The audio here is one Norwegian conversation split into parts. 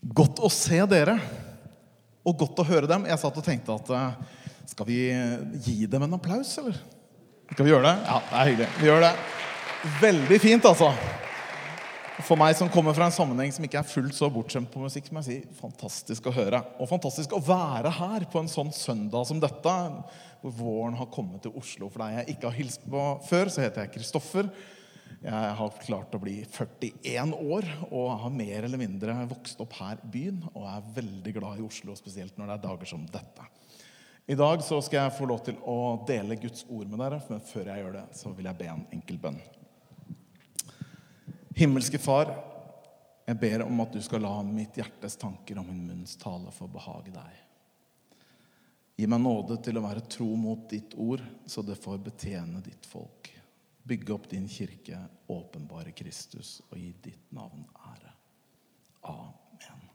Godt å se dere, og godt å høre dem. Jeg satt og tenkte at eh, skal vi gi dem en applaus, eller? Skal vi gjøre det? Ja, det er hyggelig. Vi gjør det. Veldig fint, altså. For meg som kommer fra en sammenheng som ikke er fullt så bortskjemt på musikk, må jeg si fantastisk å høre. Og fantastisk å være her på en sånn søndag som dette, hvor våren har kommet til Oslo. For deg jeg ikke har hilst på før, så heter jeg Kristoffer. Jeg har klart å bli 41 år og har mer eller mindre vokst opp her i byen. Og er veldig glad i Oslo, spesielt når det er dager som dette. I dag så skal jeg få lov til å dele Guds ord med dere, men før jeg gjør det, så vil jeg be en enkel bønn. Himmelske Far, jeg ber om at du skal la mitt hjertes tanker og min munns tale få behage deg. Gi meg nåde til å være tro mot ditt ord, så det får betjene ditt folk. Bygge opp din kirke, åpenbare Kristus og gi ditt navn ære. Amen.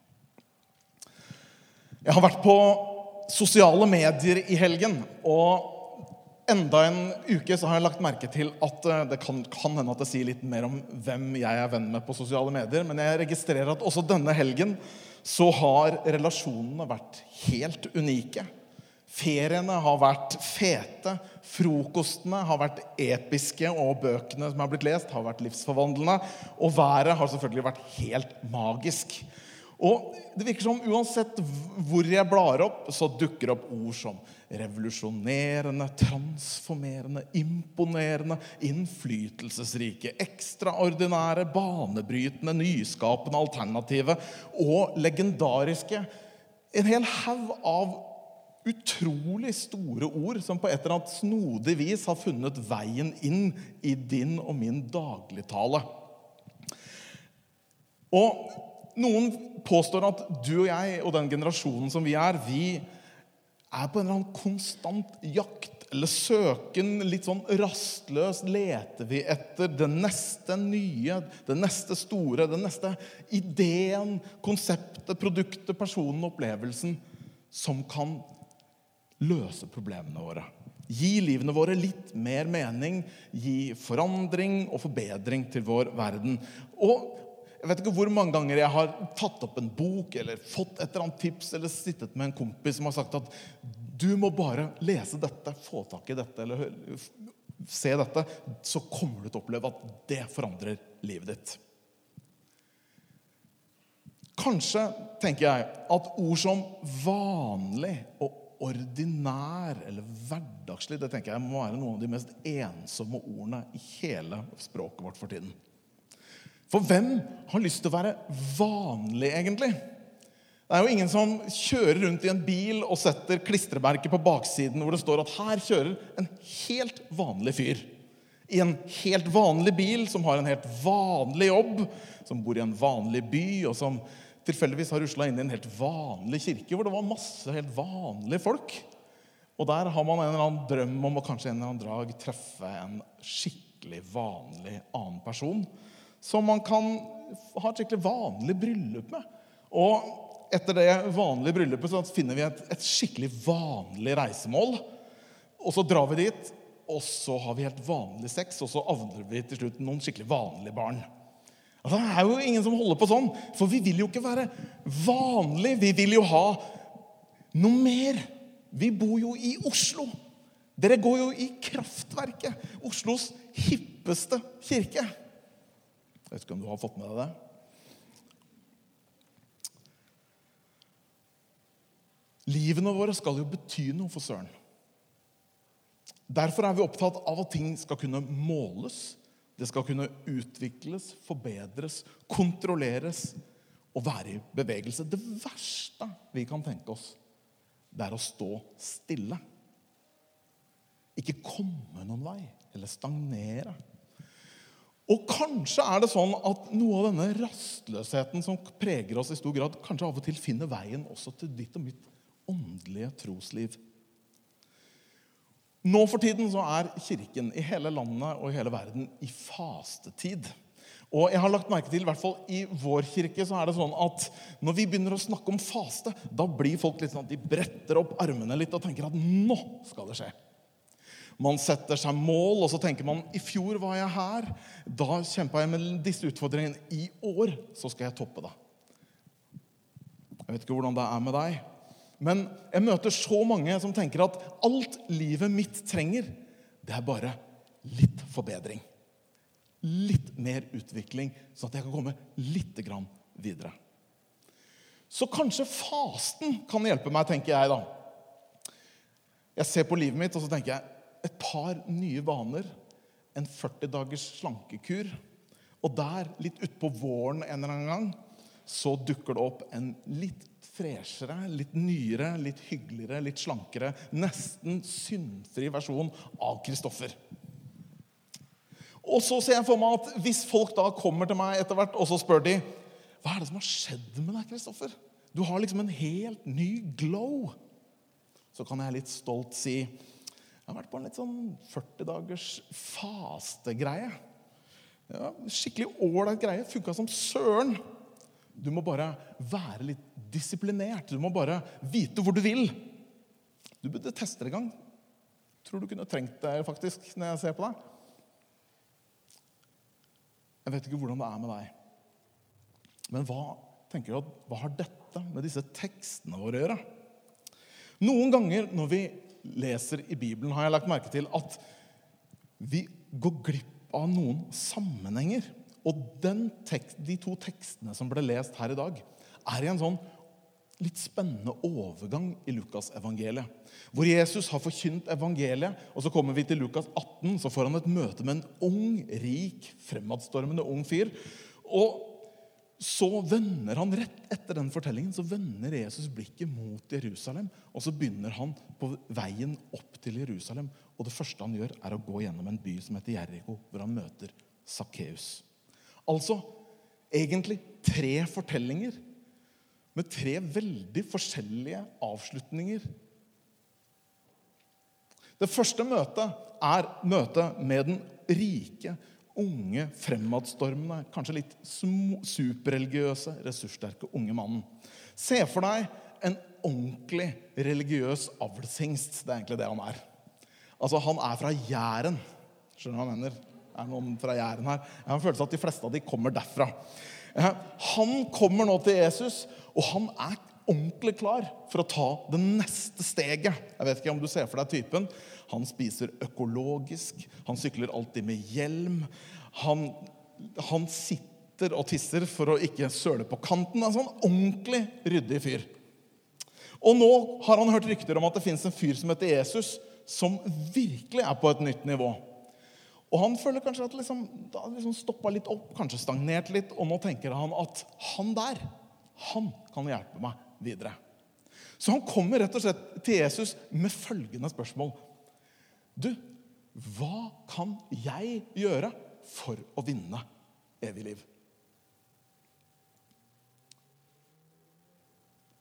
Jeg har vært på sosiale medier i helgen. Og enda en uke så har jeg lagt merke til at eh, det kan, kan hende at det sier litt mer om hvem jeg er venn med på sosiale medier, men jeg registrerer at også denne helgen så har relasjonene vært helt unike. Feriene har vært fete, frokostene har vært episke, og bøkene som har blitt lest, har vært livsforvandlende. Og været har selvfølgelig vært helt magisk. Og det virker som uansett hvor jeg blar opp, så dukker opp ord som revolusjonerende, transformerende, imponerende, innflytelsesrike, ekstraordinære, banebrytende, nyskapende, alternative og legendariske. En hel haug av utrolig store ord som på et eller annet snodig vis har funnet veien inn i din og min dagligtale. Og noen påstår at du og jeg og den generasjonen som vi er, vi er på en eller annen konstant jakt eller søken. Litt sånn rastløst leter vi etter det neste nye, det neste store, den neste ideen, konseptet, produktet, personen, opplevelsen som kan løse problemene våre. Gi livene våre litt mer mening, gi forandring og forbedring til vår verden. Og jeg vet ikke hvor mange ganger jeg har tatt opp en bok eller fått et eller annet tips eller sittet med en kompis som har sagt at du må bare lese dette, få tak i dette eller se dette, så kommer du til å oppleve at det forandrer livet ditt. Kanskje, tenker jeg, at ord som vanlig og ordinær eller hverdagslig det tenker jeg må være noen av de mest ensomme ordene i hele språket vårt for tiden. For hvem har lyst til å være vanlig, egentlig? Det er jo ingen som kjører rundt i en bil og setter klistremerker på baksiden hvor det står at her kjører en helt vanlig fyr. I en helt vanlig bil, som har en helt vanlig jobb, som bor i en vanlig by, og som tilfeldigvis har rusla inn i en helt vanlig kirke hvor det var masse helt vanlige folk. Og der har man en eller annen drøm om å kanskje en eller annen drag treffe en skikkelig vanlig annen person som man kan ha et skikkelig vanlig bryllup med. Og etter det vanlige bryllupet så finner vi et, et skikkelig vanlig reisemål. Og så drar vi dit, og så har vi helt vanlig sex, og så avler vi til slutt noen skikkelig vanlige barn. Altså, det er jo ingen som holder på sånn, for vi vil jo ikke være vanlige. Vi vil jo ha noe mer. Vi bor jo i Oslo. Dere går jo i Kraftverket, Oslos hippeste kirke. Jeg vet ikke om du har fått med deg det? Livene våre skal jo bety noe for søren. Derfor er vi opptatt av at ting skal kunne måles. Det skal kunne utvikles, forbedres, kontrolleres og være i bevegelse. Det verste vi kan tenke oss, det er å stå stille. Ikke komme noen vei eller stagnere. Og kanskje er det sånn at noe av denne rastløsheten som preger oss i stor grad, kanskje av og til finner veien også til ditt og mitt åndelige trosliv. Nå for tiden så er Kirken i hele landet og i hele verden i fastetid. Og jeg har lagt merke til, i hvert fall i vår kirke, så er det sånn at når vi begynner å snakke om faste, da blir folk litt sånn at de bretter opp armene litt og tenker at nå skal det skje. Man setter seg mål, og så tenker man i fjor var jeg her. Da kjempa jeg med disse utfordringene. I år så skal jeg toppe det. Jeg vet ikke hvordan det er med deg. Men jeg møter så mange som tenker at alt livet mitt trenger, det er bare litt forbedring. Litt mer utvikling, sånn at jeg kan komme litt videre. Så kanskje fasten kan hjelpe meg, tenker jeg da. Jeg ser på livet mitt og så tenker jeg et par nye vaner. En 40 dagers slankekur. Og der, litt utpå våren en eller annen gang, så dukker det opp en litt freshere, litt nyere, litt hyggeligere, litt slankere, nesten syndfri versjon av Kristoffer. Og så ser jeg for meg at hvis folk da kommer til meg etter hvert, og så spør de hva er det som har skjedd med deg, Kristoffer? Du har liksom en helt ny glow. Så kan jeg litt stolt si jeg har vært på en litt sånn 40 dagers fastegreie. Ja, skikkelig ålreit greie. Funka som søren. Du må bare være litt disiplinert. Du må bare vite hvor du vil. Du burde teste det en gang. Tror du kunne trengt det faktisk, når jeg ser på deg. Jeg vet ikke hvordan det er med deg. Men hva tenker du at, hva har dette med disse tekstene våre å gjøre? Noen ganger når vi leser i Bibelen, har jeg lagt merke til at vi går glipp av noen sammenhenger. Og tekst, de to tekstene som ble lest her i dag, er i en sånn litt spennende overgang i Lukas-evangeliet. Hvor Jesus har forkynt evangeliet, og så kommer vi til Lukas 18. Så får han et møte med en ung, rik, fremadstormende ung fyr. Og så vender han rett etter den fortellingen så vender Jesus blikket mot Jerusalem. Og så begynner han på veien opp til Jerusalem. Og det første han gjør, er å gå gjennom en by som heter Jeriko, hvor han møter Sakkeus. Altså egentlig tre fortellinger med tre veldig forskjellige avslutninger. Det første møtet er møtet med den rike, unge, fremadstormende, kanskje litt superreligiøse, ressurssterke unge mannen. Se for deg en ordentlig religiøs avlshingst. Det er egentlig det han er. Altså, Han er fra Jæren. Skjønner du hva jeg mener? Er det noen fra Jæren her? Jeg har en følelse av at de fleste av de kommer derfra. Han kommer nå til Jesus, og han er ordentlig klar for å ta det neste steget. Jeg vet ikke om du ser for deg typen. Han spiser økologisk, han sykler alltid med hjelm. Han, han sitter og tisser for å ikke søle på kanten. En sånn ordentlig ryddig fyr. Og nå har han hørt rykter om at det fins en fyr som heter Jesus, som virkelig er på et nytt nivå. Og han føler kanskje at liksom, det har liksom stoppa litt opp, kanskje stagnert litt. Og nå tenker han at han der, han kan hjelpe meg videre. Så han kommer rett og slett til Jesus med følgende spørsmål. Du, hva kan jeg gjøre for å vinne evig liv?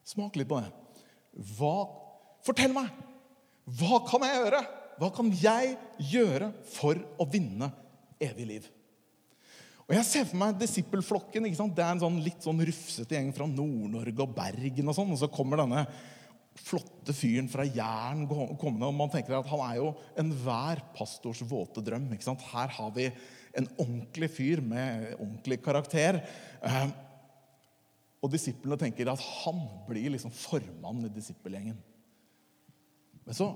Smak litt på det. Hva, fortell meg! Hva kan jeg gjøre? Hva kan jeg gjøre for å vinne evig liv? Og Jeg ser for meg disippelflokken. ikke sant? Det er en sånn litt sånn rufsete gjeng fra Nord-Norge og Bergen. Og sånn, og så kommer denne flotte fyren fra Jæren kommende. og Man tenker at han er jo enhver pastors våte drøm. ikke sant? Her har vi en ordentlig fyr med ordentlig karakter. Eh, og disiplene tenker at han blir liksom formann i disippelgjengen. Men så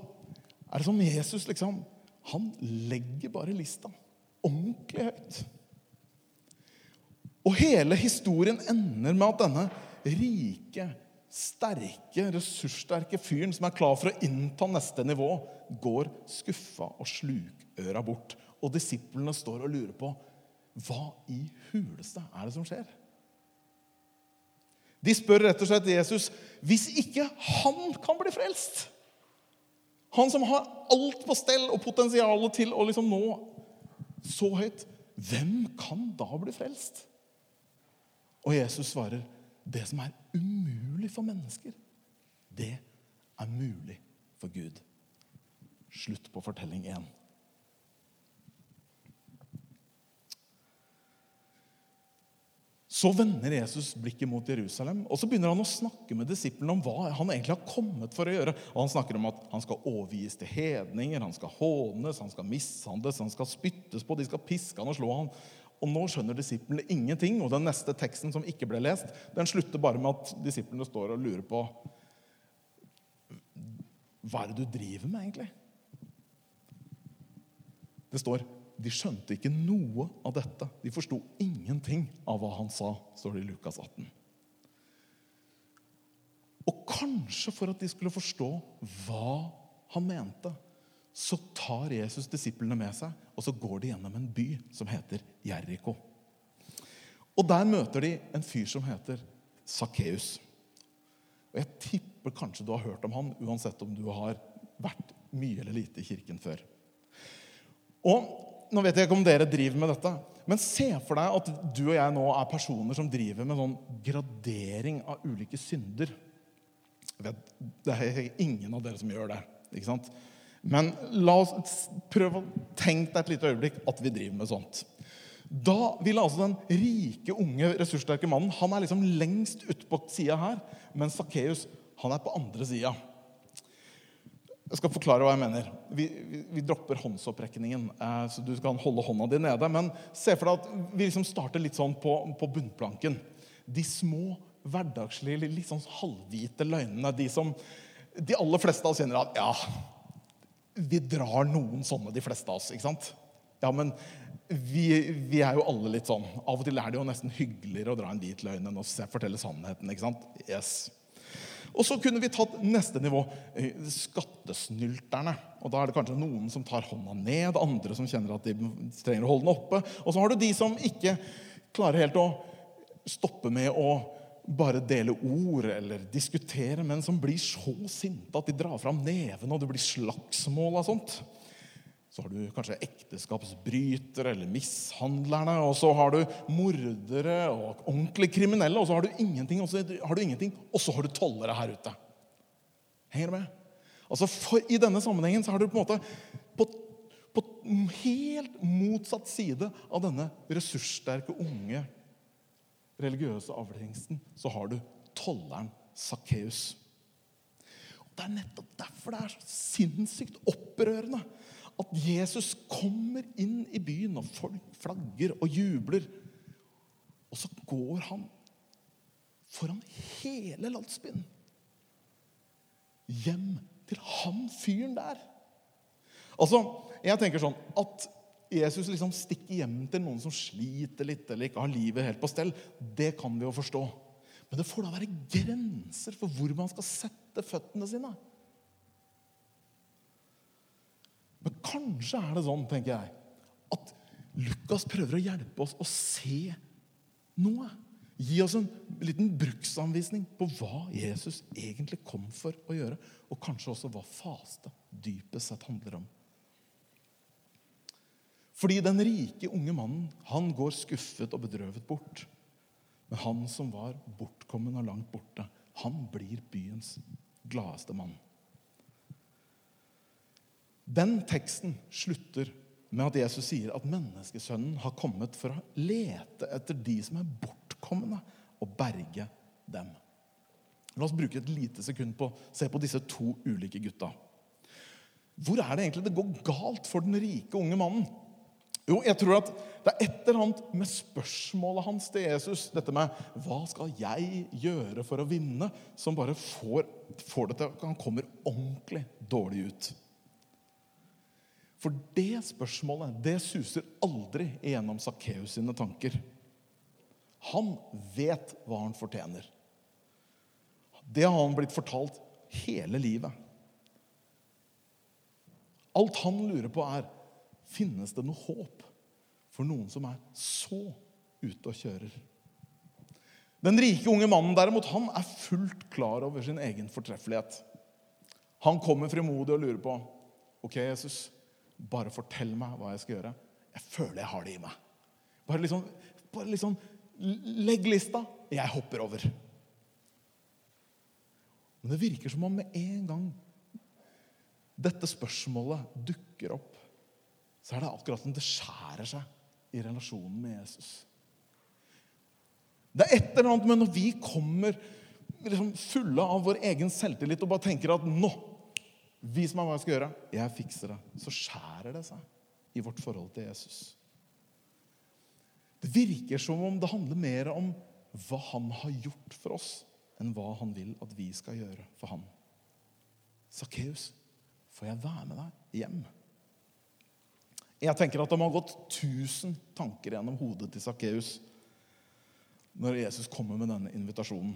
er det som Jesus liksom Han legger bare lista ordentlig høyt. Og hele historien ender med at denne rike, sterke, ressurssterke fyren som er klar for å innta neste nivå, går skuffa og slukøra bort. Og disiplene står og lurer på hva i huleste er det som skjer? De spør rett og slett Jesus hvis ikke han kan bli frelst. Han som har alt på stell og potensialet til å liksom nå så høyt. Hvem kan da bli frelst? Og Jesus svarer, 'Det som er umulig for mennesker, det er mulig for Gud'. Slutt på fortelling 1. Så vender Jesus blikket mot Jerusalem og så begynner han å snakke med disiplene om hva han egentlig har kommet for å gjøre. Og Han snakker om at han skal overgis til hedninger, han skal hånes, han skal mishandles, han skal spyttes på, de skal piske han og slå han. Og nå skjønner disiplene ingenting, og den neste teksten som ikke ble lest, den slutter bare med at disiplene står og lurer på Hva er det du driver med, egentlig? Det står de skjønte ikke noe av dette. De forsto ingenting av hva han sa, står det i Lukas 18. Og kanskje for at de skulle forstå hva han mente, så tar Jesus disiplene med seg, og så går de gjennom en by som heter Jeriko. Og der møter de en fyr som heter Sakkeus. Og jeg tipper kanskje du har hørt om han, uansett om du har vært mye eller lite i kirken før. Og nå vet jeg ikke om dere driver med dette, men se for deg at du og jeg nå er personer som driver med sånn gradering av ulike synder. Vet, det er ingen av dere som gjør det. ikke sant? Men la oss prøve å tenke deg et lite øyeblikk at vi driver med sånt. Da ville altså den rike, unge, ressurssterke mannen Han er liksom lengst ute på sida her, mens Sakkeus er på andre sida. Jeg skal forklare hva jeg mener. Vi, vi, vi dropper håndsopprekningen. Eh, så du kan holde hånda di nede. Men se for deg at vi liksom starter litt sånn på, på bunnplanken. De små, hverdagslige, litt sånn halvhvite løgnene. De som de aller fleste av oss kjenner at ja, vi drar noen sånne, de fleste av oss. ikke sant? Ja, men vi, vi, er jo alle litt sånn. Av og til er det jo nesten hyggeligere å dra en hvit løgn enn å fortelle sannheten. ikke sant? Yes. Og så kunne vi tatt neste nivå. Eh, skattesnylterne. Og Da er det kanskje noen som tar hånda ned, andre som kjenner at de trenger å holde den oppe. Og så har du de som ikke klarer helt å stoppe med å bare dele ord eller diskutere, men som blir så sinte at de drar fram neven, og det blir slagsmål og sånt. Så har du kanskje ekteskapsbrytere eller mishandlerne. Og så har du mordere og ordentlig kriminelle. Og så har du ingenting, og så har du ingenting, og så har du tollere her ute. Henger du med? Altså for, I denne sammenhengen så har du på en måte på, på helt motsatt side av denne ressurssterke, unge, religiøse avlingsten, så har du tolleren Sakkeus. Det er nettopp derfor det er så sinnssykt opprørende at Jesus kommer inn i byen, og folk flagger og jubler. Og så går han foran hele landsbyen. Hjem til han fyren der. Altså, jeg tenker sånn at Jesus liksom stikker hjem til noen som sliter litt eller ikke har livet helt på stell, det kan vi jo forstå. Men det får da være grenser for hvor man skal sette føttene sine. Men kanskje er det sånn, tenker jeg, at Lukas prøver å hjelpe oss å se noe. Gi oss en liten bruksanvisning på hva Jesus egentlig kom for å gjøre. Og kanskje også hva faste dypest sett handler om. Fordi den rike, unge mannen han går skuffet og bedrøvet bort. Men han som var bortkommen og langt borte, han blir byens gladeste mann. Den teksten slutter med at Jesus sier at menneskesønnen har kommet for å lete etter de som er bortkomne, og berge dem. La oss bruke et lite sekund på å se på disse to ulike gutta. Hvor er det egentlig det går galt for den rike, unge mannen? Jo, jeg tror at det er et eller annet med spørsmålet hans til Jesus, dette med 'Hva skal jeg gjøre for å vinne?' som bare får, får det til at han kommer ordentlig dårlig ut. For det spørsmålet det suser aldri igjennom Sakkeus sine tanker. Han vet hva han fortjener. Det har han blitt fortalt hele livet. Alt han lurer på, er finnes det noe håp for noen som er så ute og kjører. Den rike unge mannen derimot, han er fullt klar over sin egen fortreffelighet. Han kommer frimodig og lurer på ok, Jesus, bare fortell meg hva jeg skal gjøre. Jeg føler jeg har det i meg. Bare liksom, bare liksom Legg lista. Jeg hopper over. Men det virker som om med en gang dette spørsmålet dukker opp, så er det akkurat som det skjærer seg i relasjonen med Jesus. Det er et eller annet med når vi kommer liksom fulle av vår egen selvtillit og bare tenker at nå Vis meg hva jeg skal gjøre. Jeg fikser det. Så skjærer det seg i vårt forhold til Jesus. Det virker som om det handler mer om hva han har gjort for oss, enn hva han vil at vi skal gjøre for han. Sakkeus, får jeg være med deg hjem? Jeg tenker at det må ha gått tusen tanker gjennom hodet til Sakkeus når Jesus kommer med denne invitasjonen.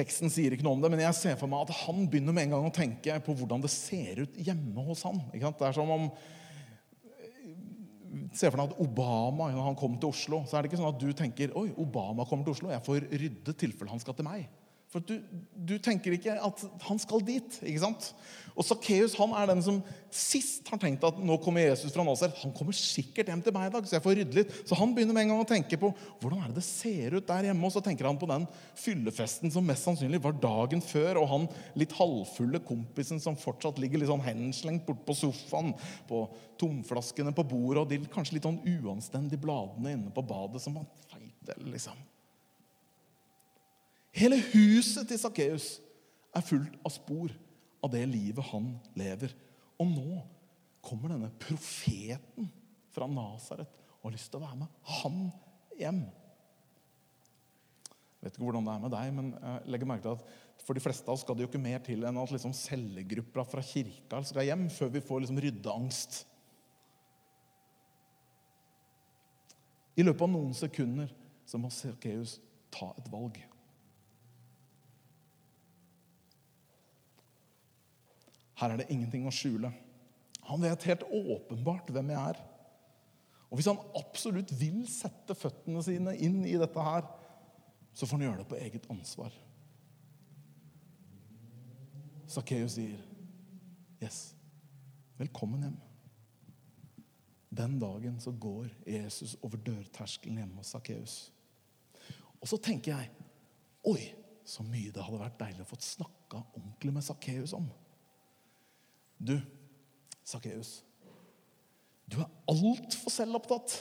Teksten sier ikke noe om det, men jeg ser for meg at han begynner med en gang å tenke på hvordan det ser ut hjemme hos han. Det er som om Se for deg at Obama når han kom til Oslo, så er det ikke sånn at du tenker oi, Obama kommer til Oslo, jeg får rydde tilfellet han skal til meg. For du, du, tenker ikke at han skal dit. ikke sant? Og Sakkeus er den som sist har tenkt at nå kommer Jesus fra Nazaret. Han kommer sikkert hjem til meg i dag, så jeg får rydde litt. Så han begynner med en gang å tenke på hvordan er det det ser ut der hjemme. Og så tenker han på den fyllefesten som mest sannsynlig var dagen før, og han litt halvfulle kompisen som fortsatt ligger litt sånn henslengt bort på sofaen, på tomflaskene på bordet og de kanskje litt sånn uanstendige bladene inne på badet som han feiter, liksom. Hele huset til Sakkeus er fullt av spor av det livet han lever. Og nå kommer denne profeten fra Nasaret og har lyst til å være med han hjem. Jeg vet ikke hvordan det er med deg, men jeg legger merke til at for de fleste av oss skal det jo ikke mer til enn at liksom cellegruppa fra kirka skal hjem før vi får liksom ryddeangst. I løpet av noen sekunder så må Sakkeus ta et valg. Her er det ingenting å skjule. Han vet helt åpenbart hvem jeg er. Og hvis han absolutt vil sette føttene sine inn i dette her, så får han gjøre det på eget ansvar. Sakkeus sier, 'Yes, velkommen hjem'. Den dagen så går Jesus over dørterskelen hjemme hos Sakkeus. Og så tenker jeg Oi, så mye det hadde vært deilig å få snakka ordentlig med Sakkeus om. Du, Sakkeus, du er altfor selvopptatt.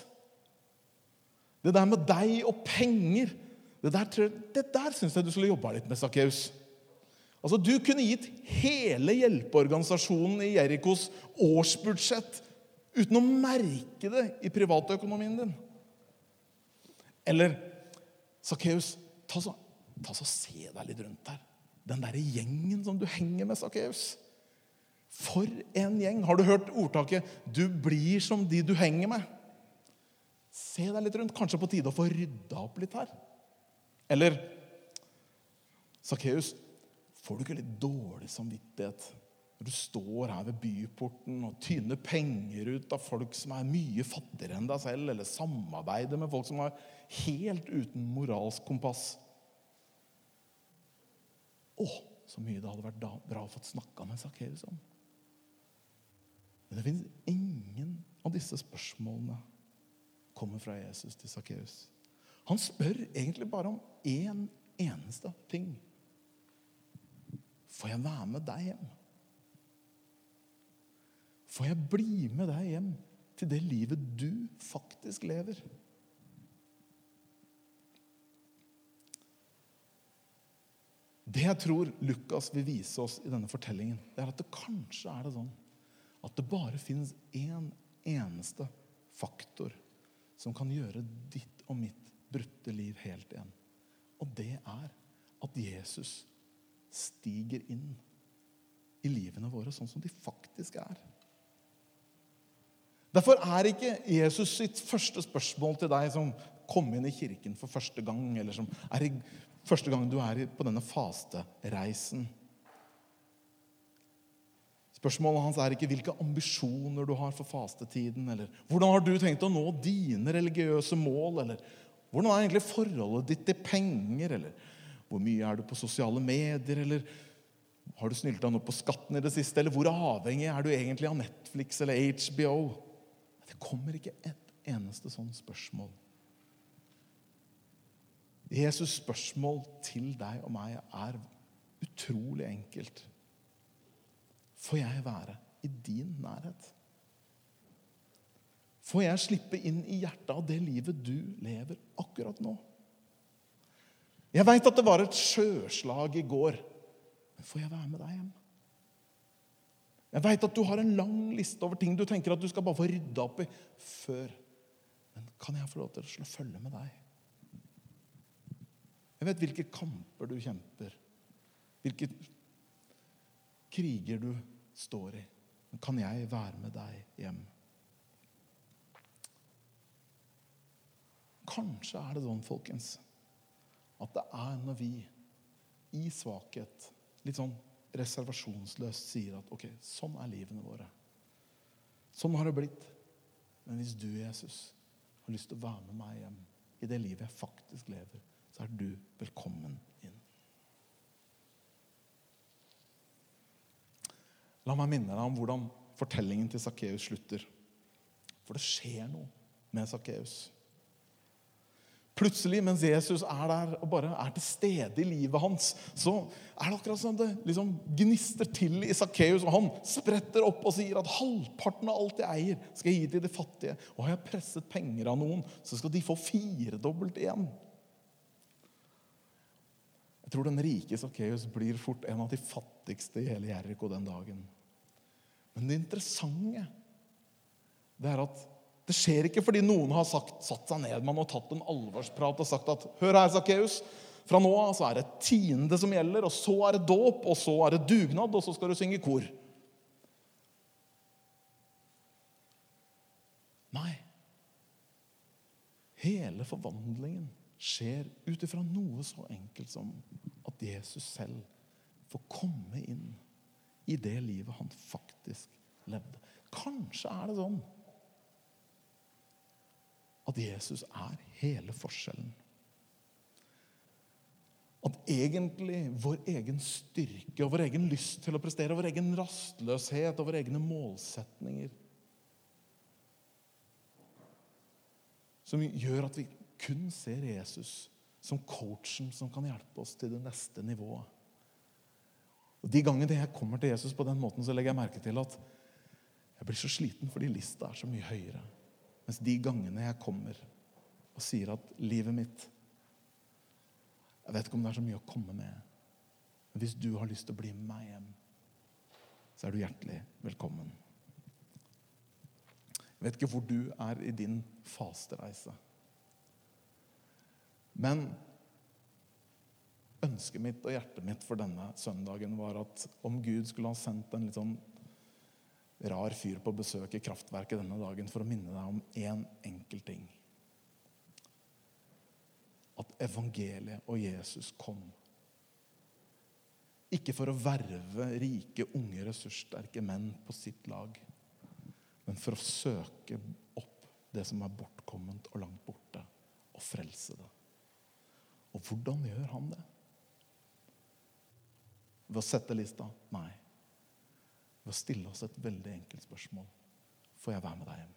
Det der med deg og penger, det der, det der syns jeg du skulle jobba litt med, Sakkeus. Altså, Du kunne gitt hele hjelpeorganisasjonen i Jerikos årsbudsjett uten å merke det i privatøkonomien din. Eller Sakkeus, ta, ta så se deg litt rundt her. Den derre gjengen som du henger med, Sakkeus. For en gjeng! Har du hørt ordtaket 'du blir som de du henger med'? Se deg litt rundt. Kanskje på tide å få rydda opp litt her. Eller Sakkeus, får du ikke litt dårlig samvittighet når du står her ved byporten og tyner penger ut av folk som er mye fattigere enn deg selv, eller samarbeider med folk som er helt uten moralsk kompass? Å, så mye det hadde vært bra å få snakka med Sakkeus om. Det finnes ingen av disse spørsmålene kommer fra Jesus til Sakkeus. Han spør egentlig bare om én eneste ting. Får jeg være med deg hjem? Får jeg bli med deg hjem til det livet du faktisk lever? Det jeg tror Lukas vil vise oss i denne fortellingen, det er at det kanskje er det sånn at det bare finnes én eneste faktor som kan gjøre ditt og mitt brutte liv helt igjen. Og det er at Jesus stiger inn i livene våre sånn som de faktisk er. Derfor er ikke Jesus sitt første spørsmål til deg som kom inn i kirken for første gang, eller som er i første gang du er på denne fastereisen Spørsmålet hans er ikke hvilke ambisjoner du har for fastetiden, eller hvordan har du tenkt å nå dine religiøse mål, eller hvordan er egentlig forholdet ditt til penger, eller hvor mye er du på sosiale medier, eller har du snylta noe på skatten i det siste, eller hvor avhengig er du egentlig av Netflix eller HBO? Det kommer ikke et eneste sånt spørsmål. Jesus' spørsmål til deg og meg er utrolig enkelt får jeg være i din nærhet? Får jeg slippe inn i hjertet av det livet du lever akkurat nå? Jeg veit at det var et sjøslag i går, men får jeg være med deg hjem? Jeg veit at du har en lang liste over ting du tenker at du skal bare få rydda opp i før. Men kan jeg få lov til å følge med deg? Jeg vet hvilke kamper du kjemper, hvilke kriger du står i. Kan jeg være med deg hjem? Kanskje er det sånn, folkens, at det er når vi i svakhet, litt sånn reservasjonsløst, sier at ok, sånn er livene våre. Sånn har det blitt. Men hvis du, Jesus, har lyst til å være med meg hjem i det livet jeg faktisk lever, så er du velkommen inn. La meg minne deg om hvordan fortellingen til Sakkeus slutter. For det skjer noe med Sakkeus. Plutselig, mens Jesus er der og bare er til stede i livet hans, så er det akkurat som det liksom gnister til i Sakkeus. Og han spretter opp og sier at halvparten av alt jeg eier, skal jeg gi til de fattige. Og har jeg presset penger av noen, så skal de få firedobbelt igjen. Jeg tror den rike Sakkeus blir fort en av de fattigste i hele Jeriko den dagen. Men det interessante det er at det skjer ikke fordi noen har sagt, satt seg ned han og tatt en alvorsprat og sagt at Hør her, Sakkeus. Fra nå av så er det tiende som gjelder, og så er det dåp, og så er det dugnad, og så skal du synge kor. Nei. Hele forvandlingen skjer ut ifra noe så enkelt som at Jesus selv får komme inn i det livet han faktisk levde. Kanskje er det sånn at Jesus er hele forskjellen. At egentlig vår egen styrke og vår egen lyst til å prestere, vår egen rastløshet og våre egne målsetninger Som gjør at vi kun ser Jesus som coachen som kan hjelpe oss til det neste nivået. Og De gangene jeg kommer til Jesus på den måten, så legger jeg merke til at jeg blir så sliten fordi lista er så mye høyere. Mens de gangene jeg kommer og sier at livet mitt Jeg vet ikke om det er så mye å komme med, men hvis du har lyst til å bli med meg hjem, så er du hjertelig velkommen. Jeg vet ikke hvor du er i din fastereise. Men ønsket mitt og hjertet mitt for denne søndagen var at om Gud skulle ha sendt en litt sånn rar fyr på besøk i kraftverket denne dagen for å minne deg om én enkel ting. At evangeliet og Jesus kom. Ikke for å verve rike, unge, ressurssterke menn på sitt lag, men for å søke opp det som er bortkomment og langt borte, og frelse det. Og hvordan gjør han det? Ved å sette lista? Nei ved å stille oss et veldig enkelt spørsmål. Får jeg være med deg hjem?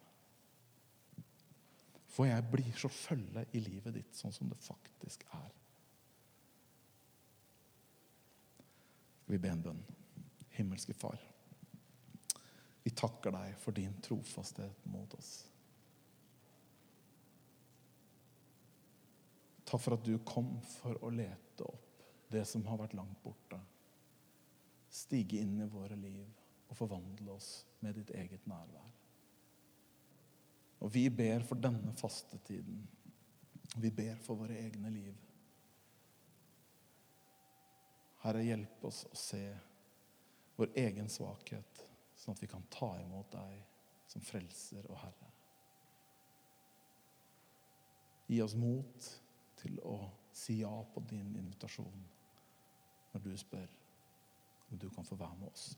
Får jeg bli så følge i livet ditt sånn som det faktisk er? Vi be en bønn? Himmelske Far. Vi takker deg for din trofasthet mot oss. Takk for at du kom for å lete opp det som har vært langt borte. Stige inn i våre liv og forvandle oss med ditt eget nærvær. Og vi ber for denne fastetiden. Vi ber for våre egne liv. Herre, hjelp oss å se vår egen svakhet, sånn at vi kan ta imot deg som frelser og Herre. Gi oss mot til å si ja på din invitasjon når du spør du kan få være med oss